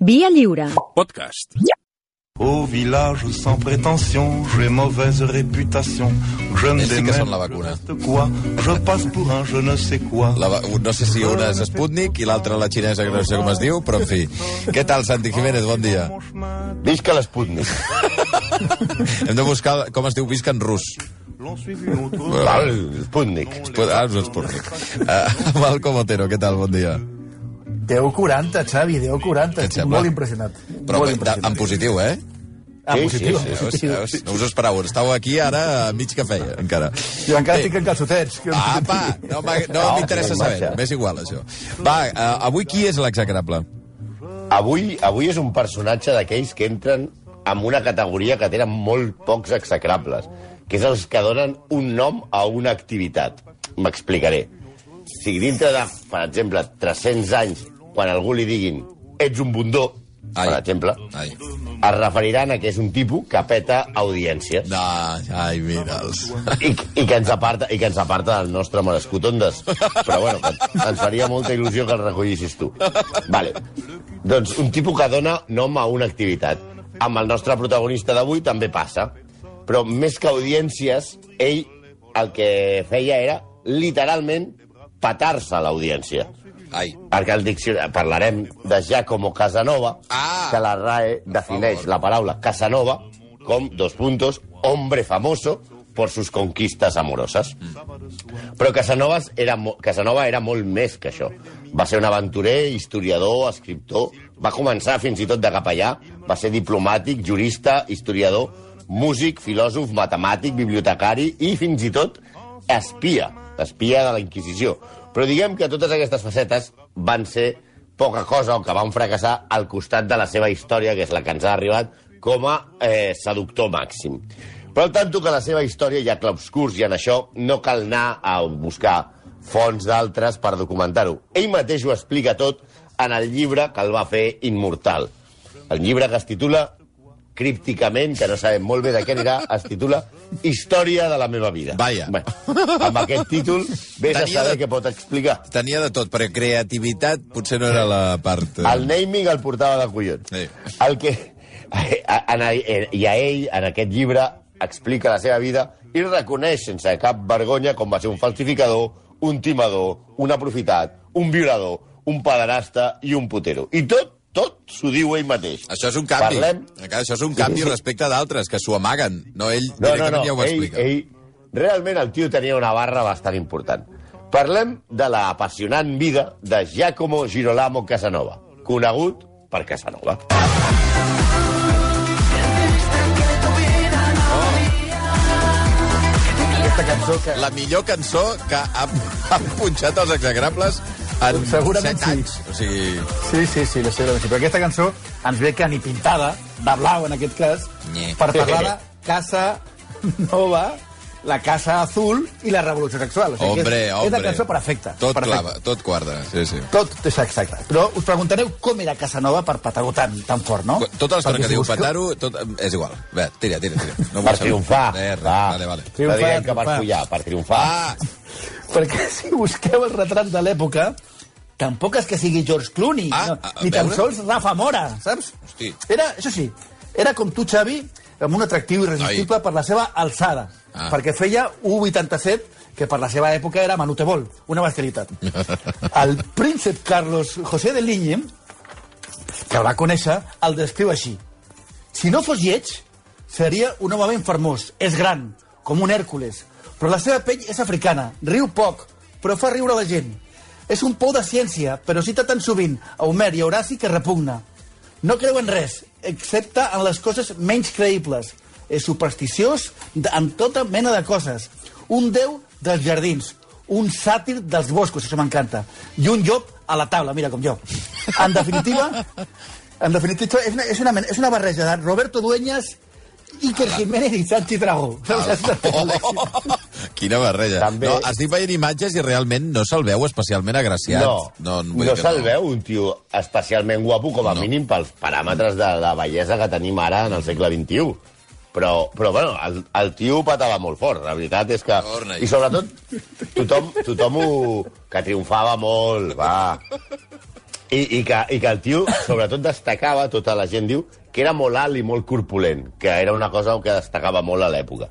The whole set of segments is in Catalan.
Via lliure. Podcast. Au village sans prétention, j'ai mauvaise réputation. Je me Ells sí que són la vacuna. quoi, je passe pour un je ne sais quoi. La, va- no sé si una és Sputnik i l'altra la xinesa, que no sé com es diu, però en fi. Què tal, Santi Jiménez? Bon dia. Visca l'Sputnik. Hem de buscar com es diu visca en rus. Val, Sputnik. Spu- Ah, és Sputnik. Uh, Malcom Otero, què tal? Bon dia. 10-40, Xavi, 10-40. Què et Estic sembla? molt impressionat. Però molt impressionat. en positiu, eh? En Sí, positiu. sí, sí. Veus, veus? No us ho esperàveu. Aquí ara a mig cafè, encara. Jo encara estic en calçotets. Que... Apa, no, no No, m'interessa saber. M'és igual, això. Va, uh, avui qui és l'execrable? Avui, avui és un personatge d'aquells que entren en una categoria que tenen molt pocs execrables, que és els que donen un nom a una activitat. M'explicaré. Si dintre de, per exemple, 300 anys, quan algú li diguin ets un bundó, Ai. per exemple, Ai. es referiran a que és un tipus que peta audiències. No, ai, mira'ls. I, i, que ens aparta, I que ens aparta del nostre merescut Ondes. Però bueno, ens faria molta il·lusió que el recollissis tu. Vale. Doncs un tipus que dona nom a una activitat. Amb el nostre protagonista d'avui també passa. Però més que audiències, ell el que feia era literalment petar-se a l'audiència. Ai. Perquè el diccionari, parlarem de Giacomo Casanova, Ah! que la RAE defineix la paraula Casanova com, dos puntos, hombre famoso por sus conquistas amorosas. Però Casanova era, Casanova era molt més que això. Va ser un aventurer, historiador, escriptor, va començar fins i tot de capellà, va ser diplomàtic, jurista, historiador, músic, filòsof, matemàtic, bibliotecari i fins i tot espia, espia de la Inquisició. Però diguem que totes aquestes facetes van ser poca cosa o que van fracassar al costat de la seva història, que és la que ens ha arribat com a eh, seductor màxim. Però al tanto que la seva història hi ha clarobscurs i en això no cal anar a buscar fonts d'altres per documentar-ho. Ell mateix ho explica tot en el llibre que el va fer immortal. El llibre que es titula crípticament, que no sabem molt bé de què anirà, es titula Història de la meva vida. Vaja. Bé, amb aquest títol, vés a Tenia saber de- què pot explicar. Tenia de tot, però creativitat potser no era la part... eh, El naming el portava de collons. Sí. El que... a- a- en- I a ell, en aquest llibre, explica la seva vida i reconeix sense cap vergonya com va ser un falsificador, un timador, un aprofitat, un violador, un pederasta i un putero. I tot, tot s'ho diu ell mateix. Això és un canvi. Parlem... Això és un canvi sí. respecte d'altres, que s'ho amaguen. No, ell No, no, directament no, ja ho ell, explica. ell, realment el tio tenia una barra bastant important. Parlem de la apassionant vida de Giacomo Girolamo Casanova, conegut per Casanova. Aquesta cançó que... La millor cançó que han, han punxat els exagrables en Segurament set sí. anys. O sigui, Sí, sí, sí, la segurament sí. Però aquesta cançó ens ve que ni pintada, de blau en aquest cas, Nye. per parlar de Casa Nova, la Casa Azul i la Revolució Sexual. O sigui, hombre, és, hombre. És la cançó perfecta. Tot perfecta. clava, tot quadra. Sí, sí. Tot és exacte. Però us preguntareu com era Casanova per petar-ho tan, tan fort, no? Tota l'estona que diu busqueu- petar-ho, tot, és igual. Bé, tira, tira, tira. No Per triomfar. Va. Vale, vale. Triomfar, diguem que per triomfar. follar, per triomfar. Ah, Perquè si busqueu el retrat de l'època, tampoc és que sigui George Clooney, Ah, no, a- a ni tan veure. sols Rafa Mora, saps? Hosti. Era, això sí, era com tu, Xavi, amb un atractiu irresistible Ai. per la seva alçada. Ah. Perquè feia 1,87, que per la seva època era Manutebol, una bestialitat. El príncep Carlos José de Ligne, que el va conèixer, el descriu així. Si no fos lleig, seria un home ben fermós. És gran, com un Hèrcules. Però la seva pell és africana, riu poc, però fa riure la gent. És un pou de ciència, però cita tan sovint a Homer i a Horaci que repugna. No creu en res, excepte en les coses menys creïbles. És supersticiós en tota mena de coses. Un déu dels jardins, un sàtir dels boscos, això m'encanta, i un llop a la taula, mira com jo. En definitiva, en definitiva és una, és una, és una barreja de Roberto Dueñas, Iker Jiménez i Santi Dragó. Oh, quina barreja. També- No, estic veient imatges i realment no se'l veu especialment agraciat. No, no, no, vull no se'l veu un tio especialment guapo, com a No. no. mínim pels paràmetres de la bellesa que tenim ara en el segle XXI. Però, però bueno, el, el tio patava molt fort, la veritat és que... I sobretot, tothom, tothom ho... que triomfava molt, va. I, i, que, I que el tio, sobretot, destacava, tota la gent diu, que era molt alt i molt corpulent, que era una cosa que destacava molt a l'època.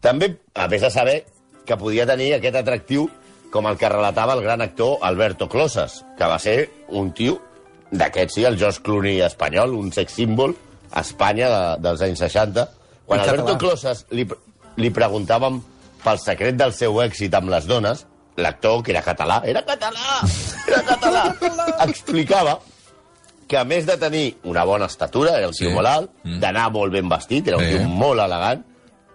També, a més de saber que podia tenir aquest atractiu com el que relatava el gran actor Alberto Closas, que va ser un tio d'aquest, sí, el George Clooney espanyol, un sex símbol a Espanya de, dels anys 60. Quan Alberto. Closas li, li preguntàvem pel secret del seu èxit amb les dones, l'actor, que era català, era català, era català, explicava que a més de tenir una bona estatura, era un tio Sí. molt alt, d'anar molt ben vestit, era un tio molt elegant,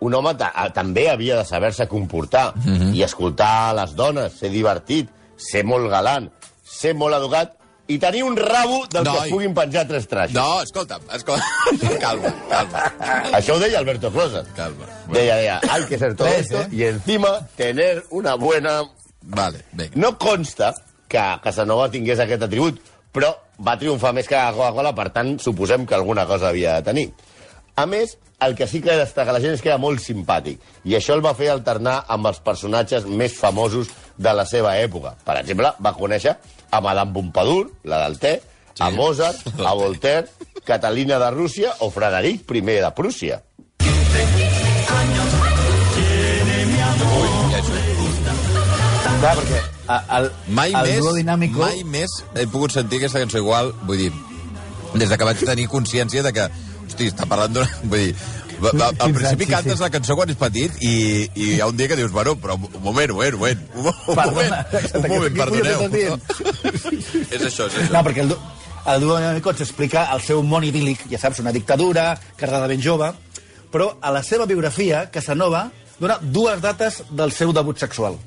un home ta a- també havia de saber-se comportar i escoltar les dones, ser divertit, ser molt galant, ser molt educat i tenir un rabo del No, que es puguin penjar tres traixos. No, escolta'm, escolta. calma, calma, Això ho deia Alberto Closas. calma. Deia, deia, hay que ser todo Tres, esto eh? y encima tener una buena... Vale, vinga. No consta que Casanova tingués aquest atribut, però va triomfar més que la Coca-Cola, per tant, suposem que alguna cosa havia de tenir. A més, el que sí que destaca la gent és que era molt simpàtic, i això el va fer alternar amb els personatges més famosos de la seva època. Per exemple, va conèixer a Madame Pompadour, la del té, Sí. a Mozart, a Voltaire, Catalina de Rússia o Frederic I de Prússia. Clar, perquè a, el, Mai el més, dinàmico... mai més he pogut sentir aquesta cançó igual, vull dir, des de que vaig tenir consciència de que, hosti, està parlant d'una... Vull dir, va, va, al principi cantes la cançó quan ets petit i, i hi ha un dia que dius, bueno, però un moment, un moment, un moment, un moment, un moment, perdoneu. és això, és això. No, perquè el, el duo ens explica el seu món idíl·lic, ja saps, una dictadura, carrera de ben jove, però a la seva biografia, Casanova dona dues dates del seu debut sexual.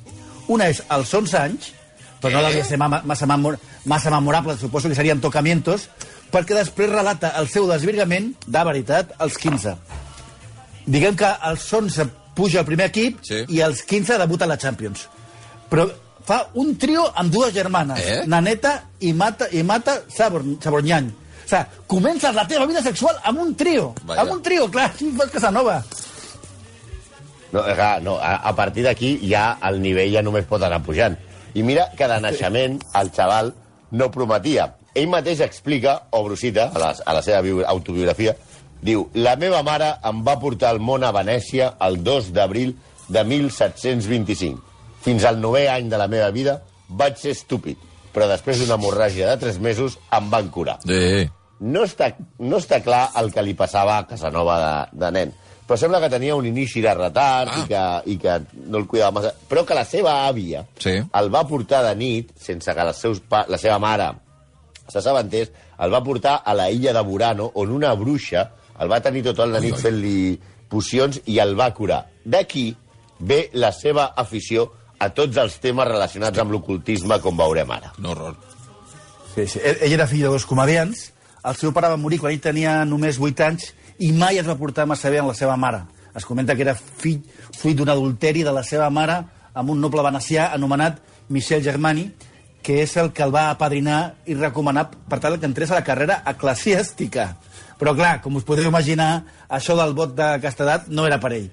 Una és als 11 anys, però no devia ser ma- massa, memor massa memorable, suposo que serien tocamientos, perquè després relata el seu desvirgament, de veritat, als 15. Diguem que als 11 puja al primer equip Sí. i als 15 debuta a la Champions. Però fa un trio amb dues germanes, Eh? Naneta i Mata, i Mata Sabor, Sabornyany. O sigui, comences la teva vida sexual amb un trio. Vaja. Amb un trio, clar, fas Casanova. No, clar, no, a, a partir d'aquí ja el nivell ja només pot anar pujant. I mira que de naixement el xaval no prometia. Ell mateix explica, obro cita, a la, a la seva bio- autobiografia, diu, la meva mare em va portar al món a Venècia el 2 d'abril de 1725. Fins al novè any de la meva vida vaig ser estúpid, però després d'una hemorràgia de 3 mesos em van curar Sí, no està, no està clar el que li passava a Casanova de, de nen, però sembla que tenia un inici de retard ah. i, que, i que no el cuidava massa, però que la seva àvia Sí. el va portar de nit, sense que els seus pa, la seva mare s'assabentés, el va portar a la illa de Burano, on una bruixa el va tenir tot el de nit fent-li pocions i el va curar. D'aquí ve la seva afició a tots els temes relacionats amb l'ocultisme, com veurem ara. un horror. Sí, sí. Ell, ell era fill de dos comedians. El seu pare va morir quan ell tenia només 8 anys i mai es va portar massa bé amb la seva mare. Es comenta que era fill, fruit d'un adulteri de la seva mare amb un noble venecià anomenat Michel Germani, que és el que el va apadrinar i recomanar per tal que entrés a la carrera eclesiàstica. Però, clar, com us podeu imaginar, això del vot de castedat no era per ell.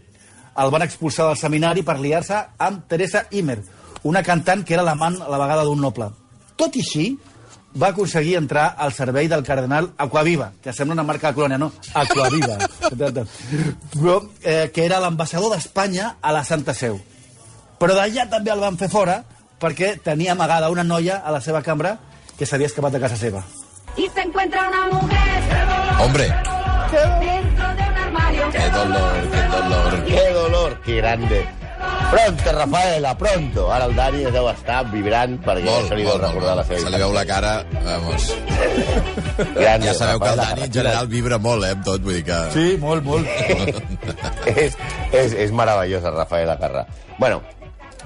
El van expulsar del seminari per liar-se amb Teresa Imer, una cantant que era l'amant a la vegada d'un noble. Tot i així, va aconseguir entrar al servei del cardenal Aquaviva, que sembla una marca de colònia, no? Aquaviva. Però, eh, que era l'ambaixador d'Espanya a la Santa Seu. Però d'allà també el van fer fora perquè tenia amagada una noia a la seva cambra que s'havia escapat de casa seva. Y se encuentra una mujer Hombre, dentro de un armario. qué dolor, qué dolor. ¡Qué dolor! ¡Qué grande! Pronto, Rafaela, pronto! Ara el Dani es deu estar vibrant perquè Molt, se li deu molt, recordar la seva Se li veu la cara, vamos. Grande, Ja sabeu que el Dani en general vibra molt, eh, amb tot, vull dir que... Sí, molt, molt. és, és, és meravellosa, Rafaela Carrà. Bueno,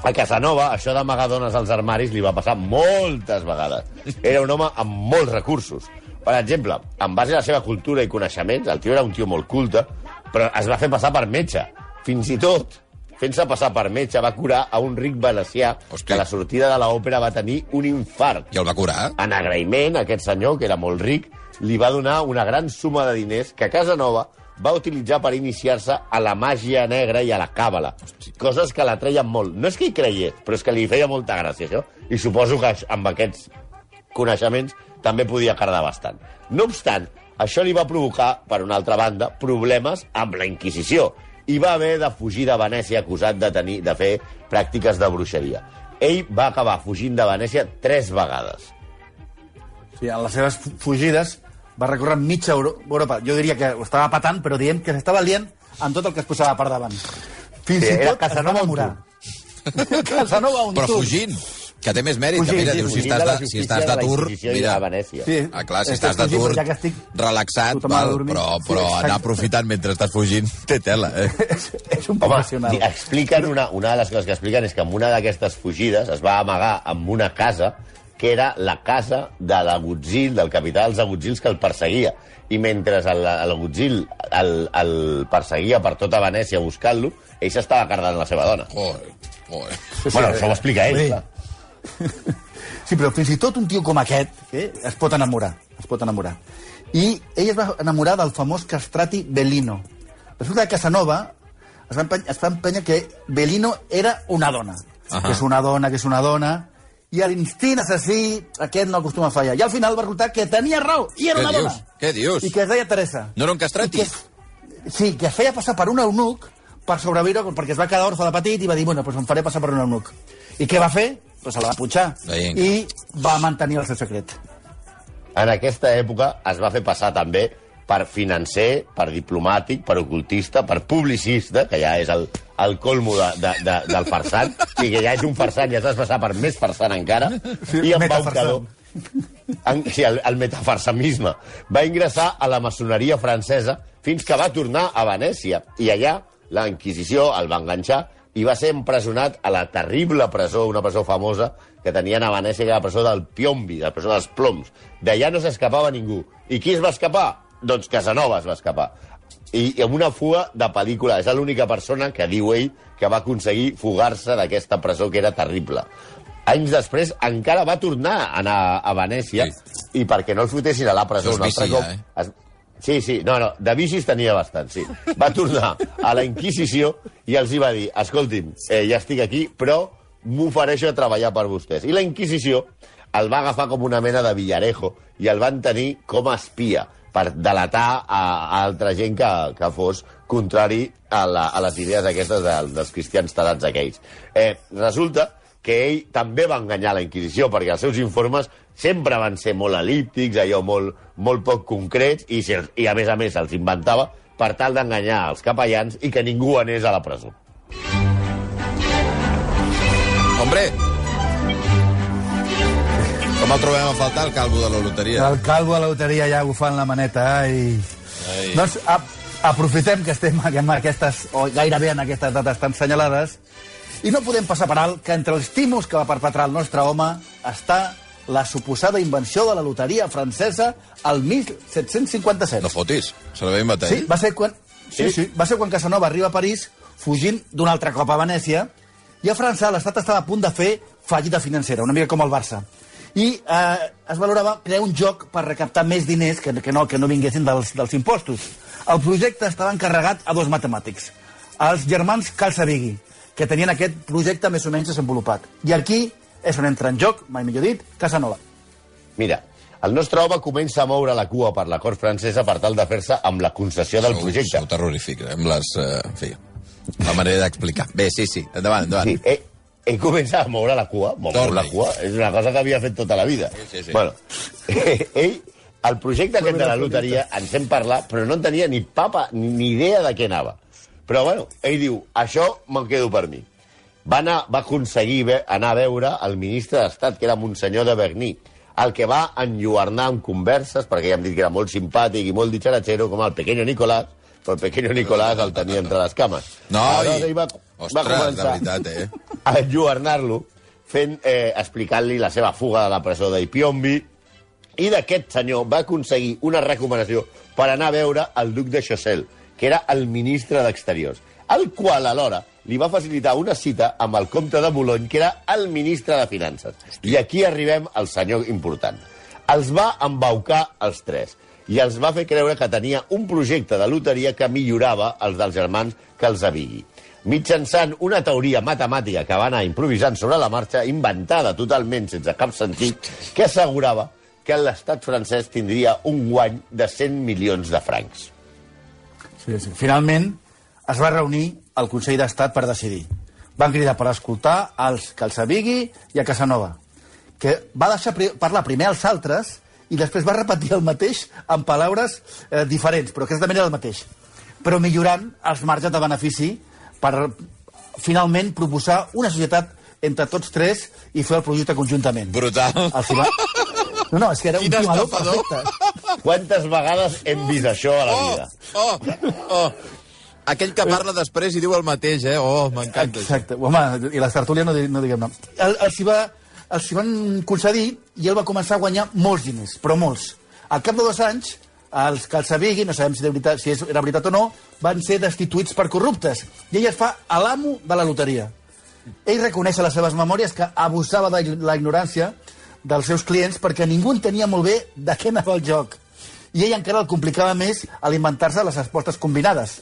a Casanova, això d'amagar dones als armaris li va passar moltes vegades. Era un home amb molts recursos. Per exemple, en base a la seva cultura i coneixements, el tio era un tio molt culte, però es va fer passar per metge. Fins i tot, fent-se passar per metge, va curar a un ric venecià Hosti. que a la sortida de l'òpera va tenir un infart. I el va curar? En agraïment, aquest senyor, que era molt ric, li va donar una gran suma de diners que Casanova va utilitzar per iniciar-se a la màgia negra i a la càbala. Coses que l'atreien molt. No és que hi creiés, però és que li feia molta gràcia, això. I suposo que amb aquests coneixements també podia cardar bastant. No obstant, això li va provocar, per una altra banda, problemes amb la Inquisició i va haver de fugir de Venècia acusat de, tenir, de fer pràctiques de bruixeria. Ell va acabar fugint de Venècia tres vegades. Sí, en les seves fu- fugides va recórrer mitja Euro Europa. Jo diria que ho estava patant, però diem que s'estava liant amb tot el que es posava per davant. Fins Sí, i tot es va Casanova un enamorar. Casanova un Però tour. fugint, que té més mèrit. Fugint, que mira, sí, diu, si estàs de si estàs de d'atur, i mira... Sí. Ah, clar, si Estàs d'atur, ja estic relaxat, val, dormir. però, Sí, però exacte. anar aprofitant mentre estàs fugint té tela, eh? és, és un professional. sí, expliquen una, una de les coses que expliquen és que en una d'aquestes fugides es va amagar en una casa que era la casa de l'agutzil, del capità dels agutzils que el perseguia. I mentre el- l'agutzil el, el perseguia per tota Venècia buscant-lo, ell s'estava cardant la seva dona. Joder, joder. Sí, sí, bueno, això ho explica ell, sí. clar. Sí, però fins i tot un tio com aquest eh, es pot enamorar. Es pot enamorar. I ell es va enamorar del famós castrati Bellino. Resulta que Casanova es va, empeny, es va empènyer que Bellino era una dona. Ahà. Que és una dona, que és una dona... I l'instint assassí, aquest no acostuma a fallar. I al final va resultar que tenia raó, i era Què una dius? dona. Què dius? I que es deia Teresa. No era un castrati? Que, sí, que es feia passar per un eunuc per sobreviure, perquè es va quedar orfe de petit i va dir, bueno, pues em faré passar per un eunuc. I què va fer? Pues se la va punxar. Vinga. I va mantenir el seu secret. En aquesta època es va fer passar també per financer, per diplomàtic, per ocultista, per publicista, que ja és el, el colmo de, de, de, del farsant. O sigui, que ja és un farsant, ja t'has passat per més farsant encara. Sí, I en metafarsant. Baucador, en, sí, el, el metafarsamisme, va ingressar a la maçoneria francesa fins que va tornar a Venècia. I allà la Inquisició el va enganxar i va ser empresonat a la terrible presó, una presó famosa que tenien a Venècia, que era la presó del Piombi, la presó dels ploms. D'allà no s'escapava ningú. I qui es va escapar? Doncs Casanova es va escapar. I, i amb una fuga de pel·lícula. És l'única persona que diu ell que va aconseguir fugar-se d'aquesta presó que era terrible. Anys després encara va tornar a anar a Venècia Sí. i perquè no el fotessin a la presó un altre cop... ja, eh? Es... Sí, sí, no, no, de vicis tenia bastant, sí. Va tornar a la Inquisició i els hi va dir, escoltin, eh, ja estic aquí, però m'ofereixo a treballar per vostès. I la Inquisició el va agafar com una mena de villarejo i el van tenir com a espia per delatar a, a altra gent que, que fos contrari a, la, a les idees aquestes de, dels cristians tarats aquells. Eh, resulta que ell també va enganyar la Inquisició, perquè els seus informes sempre van ser molt elíptics, allò molt, molt poc concrets, i, si, i a més a més els inventava per tal d'enganyar els capellans i que ningú anés a la presó. Hombre! Com el trobem a faltar, el calvo de la loteria? El calvo a la loteria ja bufant la maneta. Ai. Ai. Doncs a, aprofitem que estem en aquestes, o gairebé en aquestes dates tan senyalades, i no podem passar per alt que entre els tímuls que va perpetrar el nostre home està la suposada invenció de la loteria francesa al 1757. No fotis, se la va inventar Sí, ell. va ser quan, sí, sí, va ser quan Casanova arriba a París fugint d'un altre cop a Venècia i a França l'estat estava a punt de fer fallida financera, una mica com el Barça. I eh, es valorava crear un joc per recaptar més diners que, que, no, que no vinguessin dels, dels impostos. El projecte estava encarregat a dos matemàtics, els germans Calçavigui, que tenien aquest projecte més o menys desenvolupat. I aquí és on entra en joc, mai millor dit, Casanova. Mira, el nostre home comença a moure la cua per la cort francesa per tal de fer-se amb la concessió del Sou- projecte. Sou terrorífic, eh, amb les... Eh, en fi, la manera d'explicar. Bé, sí, sí, endavant, endavant. Sí, ell, ell comença a moure la cua. Moure la cua és una cosa que havia fet tota la vida. Sí, sí, sí. Bueno, ell, el projecte aquest de la loteria, ens hem parlat, però no en tenia ni papa ni, idea de què anava. Però, bueno, ell diu, això me'n quedo per mi. Va, anar, va aconseguir ve, anar a veure el ministre d'Estat, que era Monsenyor de Berní, el que va enlluernar amb converses, perquè ja hem dit que era molt simpàtic i molt ditxaratxero, com el pequeño Nicolás, però el pequeño Nicolás el tenia entre les cames. No, Aleshores, i... ell va, Ostres, va de començar veritat, eh? A enlluernar-lo, eh, explicant-li la seva fuga de la presó d'Ipiombi, i d'aquest senyor va aconseguir una recomanació per anar a veure el duc de Choiseul, que era el ministre d'Exteriors, el qual alhora li va facilitar una cita amb el comte de Boulogne, que era el ministre de Finances. I aquí arribem al senyor important. Els va embaucar els tres i els va fer creure que tenia un projecte de loteria que millorava els dels germans que els avigui mitjançant una teoria matemàtica que va anar improvisant sobre la marxa, inventada totalment sense cap sentit, que assegurava que l'estat francès tindria un guany de 100 milions de francs. Sí, sí. Finalment, es va reunir el Consell d'Estat per decidir. Van cridar per escoltar els Calçavigui i a Casanova, que va deixar parlar primer als altres i després va repetir el mateix amb paraules eh, diferents, però exactament era el mateix. Però millorant els marges de benefici per finalment proposar una societat entre tots tres i fer el projecte conjuntament. Brutal. Hi va... No, no, és que era Quin un timador perfecte. Quantes vegades hem vist això a la Oh, vida? oh, oh. Aquell que parla després i diu el mateix, eh? Oh, m'encanta. això. Exacte. Home, i les tertúlies no, no diguem nom. El, els, hi va, els hi van concedir i ell va començar a guanyar molts diners, però molts. Al cap de dos anys, els Calçavigui, no sabem si, de veritat, si era veritat o no, van ser destituïts per corruptes. I ell es fa a l'amo de la loteria. Ell reconeix a les seves memòries que abusava de la ignorància dels seus clients perquè ningú entenia molt bé de què anava el joc. I ell encara el complicava més a l'inventar-se les apostes combinades.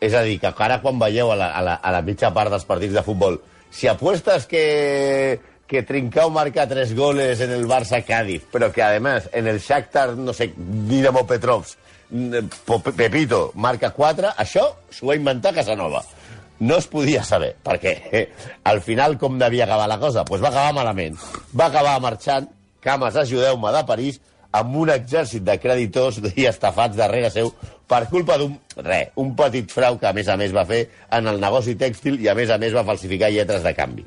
És a dir, que ara quan veieu a la, a la, a la mitja part dels partits de futbol, si apuestas que, que Trincao marca tres goles en el Barça-Cádiz, pero que además en el Shakhtar, no sé, Dinamo Petrovsk, mm, Pepito marca quatre, això s'ho va inventar Casanova. No es podia saber, perquè eh, al final com devia acabar la cosa? Pues va acabar malament. Va acabar marxant, cames, ajudeu-me, de París, amb un exèrcit de creditors i estafats darrere seu per culpa d'un, re, un petit frau que a més a més va fer en el negoci tèxtil i a més a més va falsificar lletres de canvi.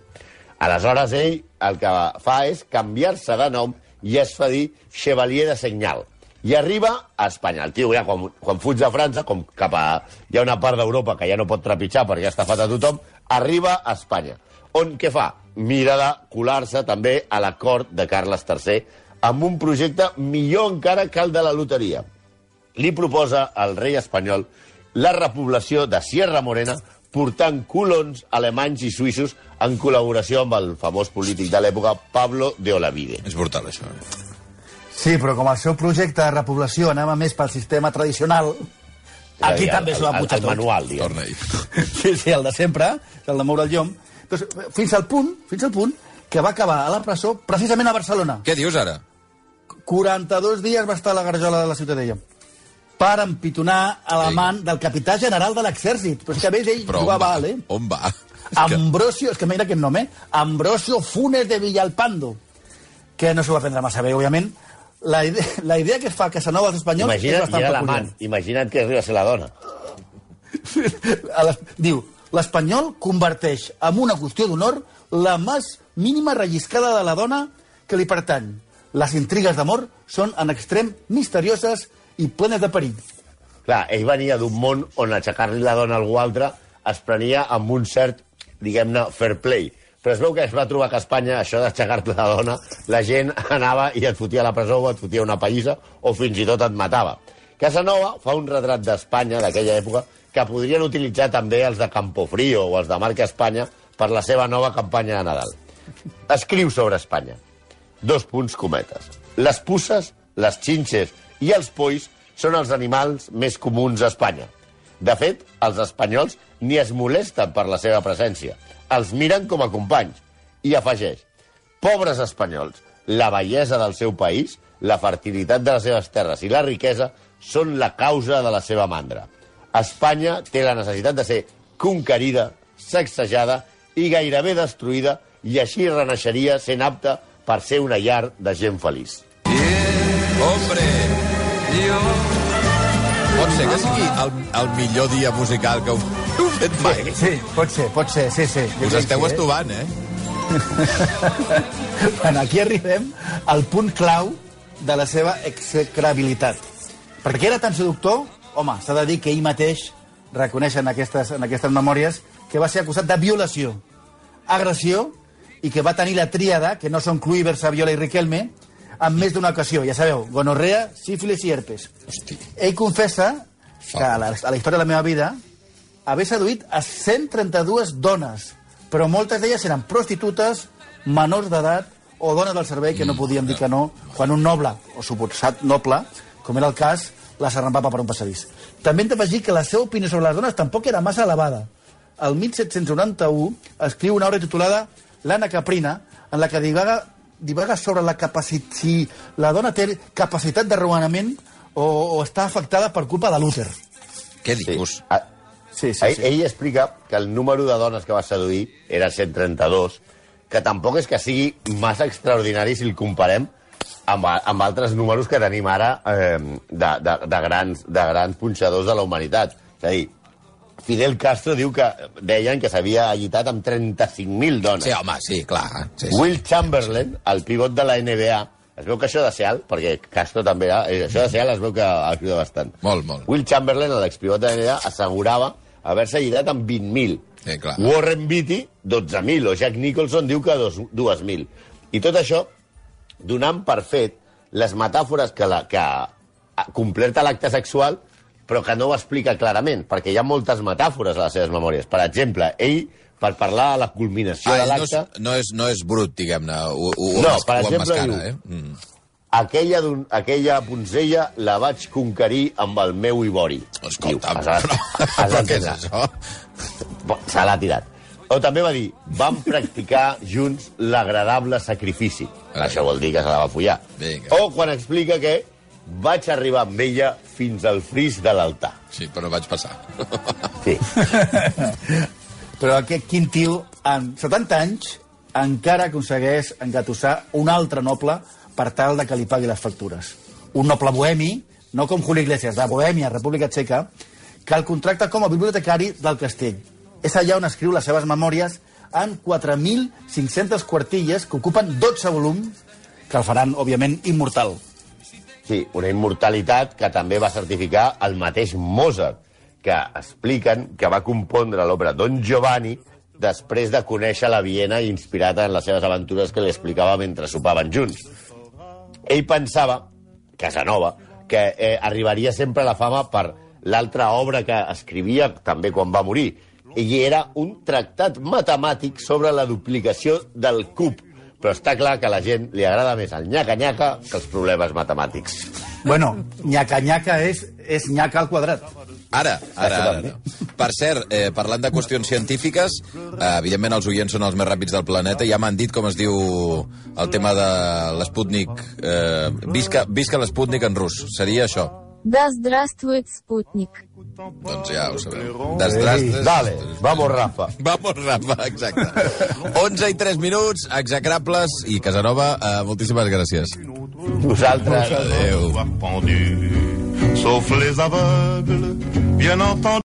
Aleshores ell el que fa és canviar-se de nom i es fa dir Chevalier de Senyal. I arriba a Espanya. El tio ja quan, quan fuig de França, com cap a... Hi ha una part d'Europa que ja no pot trepitjar perquè ha estafat a tothom, arriba a Espanya. On què fa? Mira de colar-se també a la cort de Carles III amb un projecte millor encara que el de la loteria li proposa al rei espanyol la repoblació de Sierra Morena portant colons alemanys i suïssos en col·laboració amb el famós polític de l'època Pablo de Olavide. És brutal, això. eh? Sí, però com el seu projecte de repoblació anava més pel sistema tradicional, aquí dir, també el- s'ho va el- pujar el tot. manual, diguem. Sí, sí, el de sempre, el de moure el llom. Doncs, fins al punt, fins al punt, que va acabar a la presó precisament a Barcelona. Què dius ara? 42 dies va estar a la garjola de la Ciutadella per empitonar a l'amant del capità general de l'exèrcit. Però és que a més ell Però jugava va? alt, eh? On va? És que... Ambrosio, és que mira aquest nom, eh? Ambrosio Funes de Villalpando, que no s'ho va prendre massa bé, òbviament. La idea, la idea que es fa Casanova als espanyols és Imagina't, bastant i era peculiar. l'amant. Imagina't que arriba a ser la dona. Diu, l'espanyol converteix en una qüestió d'honor la més mínima relliscada de la dona que li pertany. Les intrigues d'amor són en extrem misterioses i plenes de perill. Clar, ell venia d'un món on aixecar-li la dona a algú altre es prenia amb un cert, diguem-ne, fair play. Però es veu que es va trobar que a Espanya, això d'aixecar-te la dona, la gent anava i et fotia a la presó o et fotia una pallissa o fins i tot et matava. Casanova fa un retrat d'Espanya d'aquella època que podrien utilitzar també els de Campofrío o els de Marca Espanya per la seva nova campanya de Nadal. Escriu sobre Espanya. Dos punts cometes. Les pusses, les xinxes i els polls són els animals més comuns a Espanya. De fet, els espanyols ni es molesten per la seva presència. Els miren com a companys. I afegeix, pobres espanyols, la bellesa del seu país, la fertilitat de les seves terres i la riquesa són la causa de la seva mandra. Espanya té la necessitat de ser conquerida, sacsejada i gairebé destruïda i així renaixeria sent apta per ser una llar de gent feliç. Hombre! Pot ser que sigui el, el millor dia musical que heu, fet mai? Sí, pot ser, pot ser, sí, sí. Jo Us esteu sí, estovant, eh? Bueno, aquí arribem al punt clau de la seva execrabilitat. Perquè era tan seductor, home, s'ha de dir que ell mateix reconeix en aquestes, en aquestes memòries que va ser acusat de violació, agressió i que va tenir la tríada, que no són Cluiver, Saviola i Riquelme, en més d'una ocasió. Ja sabeu, gonorrea, sífilis i herpes. Hosti. Ell confessa que a la, a la història de la meva vida haver seduït a 132 dones, però moltes d'elles eren prostitutes, menors d'edat o dones del servei que no podien dir que no quan un noble, o suposat noble, com era el cas, les arrampava per un passadís. També hem d'afegir que la seva opinió sobre les dones tampoc era massa elevada. El 1791 escriu una obra titulada L'Anna Caprina, en la que divaga divaga sobre la capacitat... Si la dona té capacitat de raonament o, o està afectada per culpa de l'úter. Què Sí. dius? Ah, Sí, sí, ell, sí. ell explica que el número de dones que va seduir era 132, que tampoc és que sigui massa extraordinari si el comparem amb, a- amb altres números que tenim ara eh, de, de, de, grans, de grans punxadors de la humanitat. És a dir, Fidel Castro diu que deien que s'havia allitat amb 35.000 dones. Sí, home, sí, clar. Sí, sí. Will Chamberlain, el pivot de la NBA, es veu que això de ser alt, perquè Castro també era, eh, això de ser alt es veu que ajuda bastant. Molt, molt. Will Chamberlain, l'expivot de la NBA, assegurava haver-se lligat amb 20.000. Sí, clar. Warren Beatty, 12.000, o Jack Nicholson diu que dos- 2.000. I tot això donant per fet les metàfores que, la, que completa l'acte sexual però que no ho explica clarament, perquè hi ha moltes metàfores a les seves memòries. Per exemple, ell, per parlar de la culminació Ah, de no, és, l'acte, no, és, no és brut, diguem-ne. Ho, ho, No, ho, per ho exemple, emmascara, diu- eh? Mm. aquella, aquella punzella la vaig conquerir amb el meu ivori. Escolta, Diu, has, però, has però què és això? Se l'ha tirat. O també va dir, vam practicar junts l'agradable sacrifici. Ai. Això vol dir que se la va follar. Vinga. O quan explica que vaig arribar amb ella fins al fris de l'altar. Sí, però vaig passar. Sí. Però aquest quin tio, amb 70 anys, encara aconsegueix engatussar un altre noble per tal de que li pagui les factures. Un noble bohemi, no com Julio Iglesias, de Bohèmia, República Txeca, que el contracta com a bibliotecari del castell. És allà on escriu les seves memòries en 4.500 quartilles que ocupen 12 volums que el faran, òbviament, immortal. Sí, una immortalitat que també va certificar el mateix Mozart, que expliquen que va compondre l'obra Don Giovanni després de conèixer la Viena inspirada en les seves aventures que li explicava mentre sopaven junts. Ell pensava, Casanova, que eh, arribaria sempre a la fama per l'altra obra que escrivia també quan va morir, i era un tractat matemàtic sobre la duplicació del cub. Però està clar que a la gent li agrada més el nyaca-nyaca que els problemes matemàtics. Bueno, nyaca-nyaca és, és nyaca al quadrat. Ara, ara, ara. Per cert, eh, parlant de qüestions científiques, eh, evidentment els oients són els més ràpids del planeta, ja m'han dit com es diu el tema de l'Sputnik. Eh, visca visca l'Sputnik en rus, seria això? Да здравствует спутник. Doncs ja ho sabeu. Desdrastres... Dale, vamos, Rafa. Vamos, Rafa, exacte. 11 i 3 minuts, execrables, i Casanova, eh, moltíssimes gràcies. Nosaltres... Adéu. Voir pendu, sauf les aveugles, bien entendu.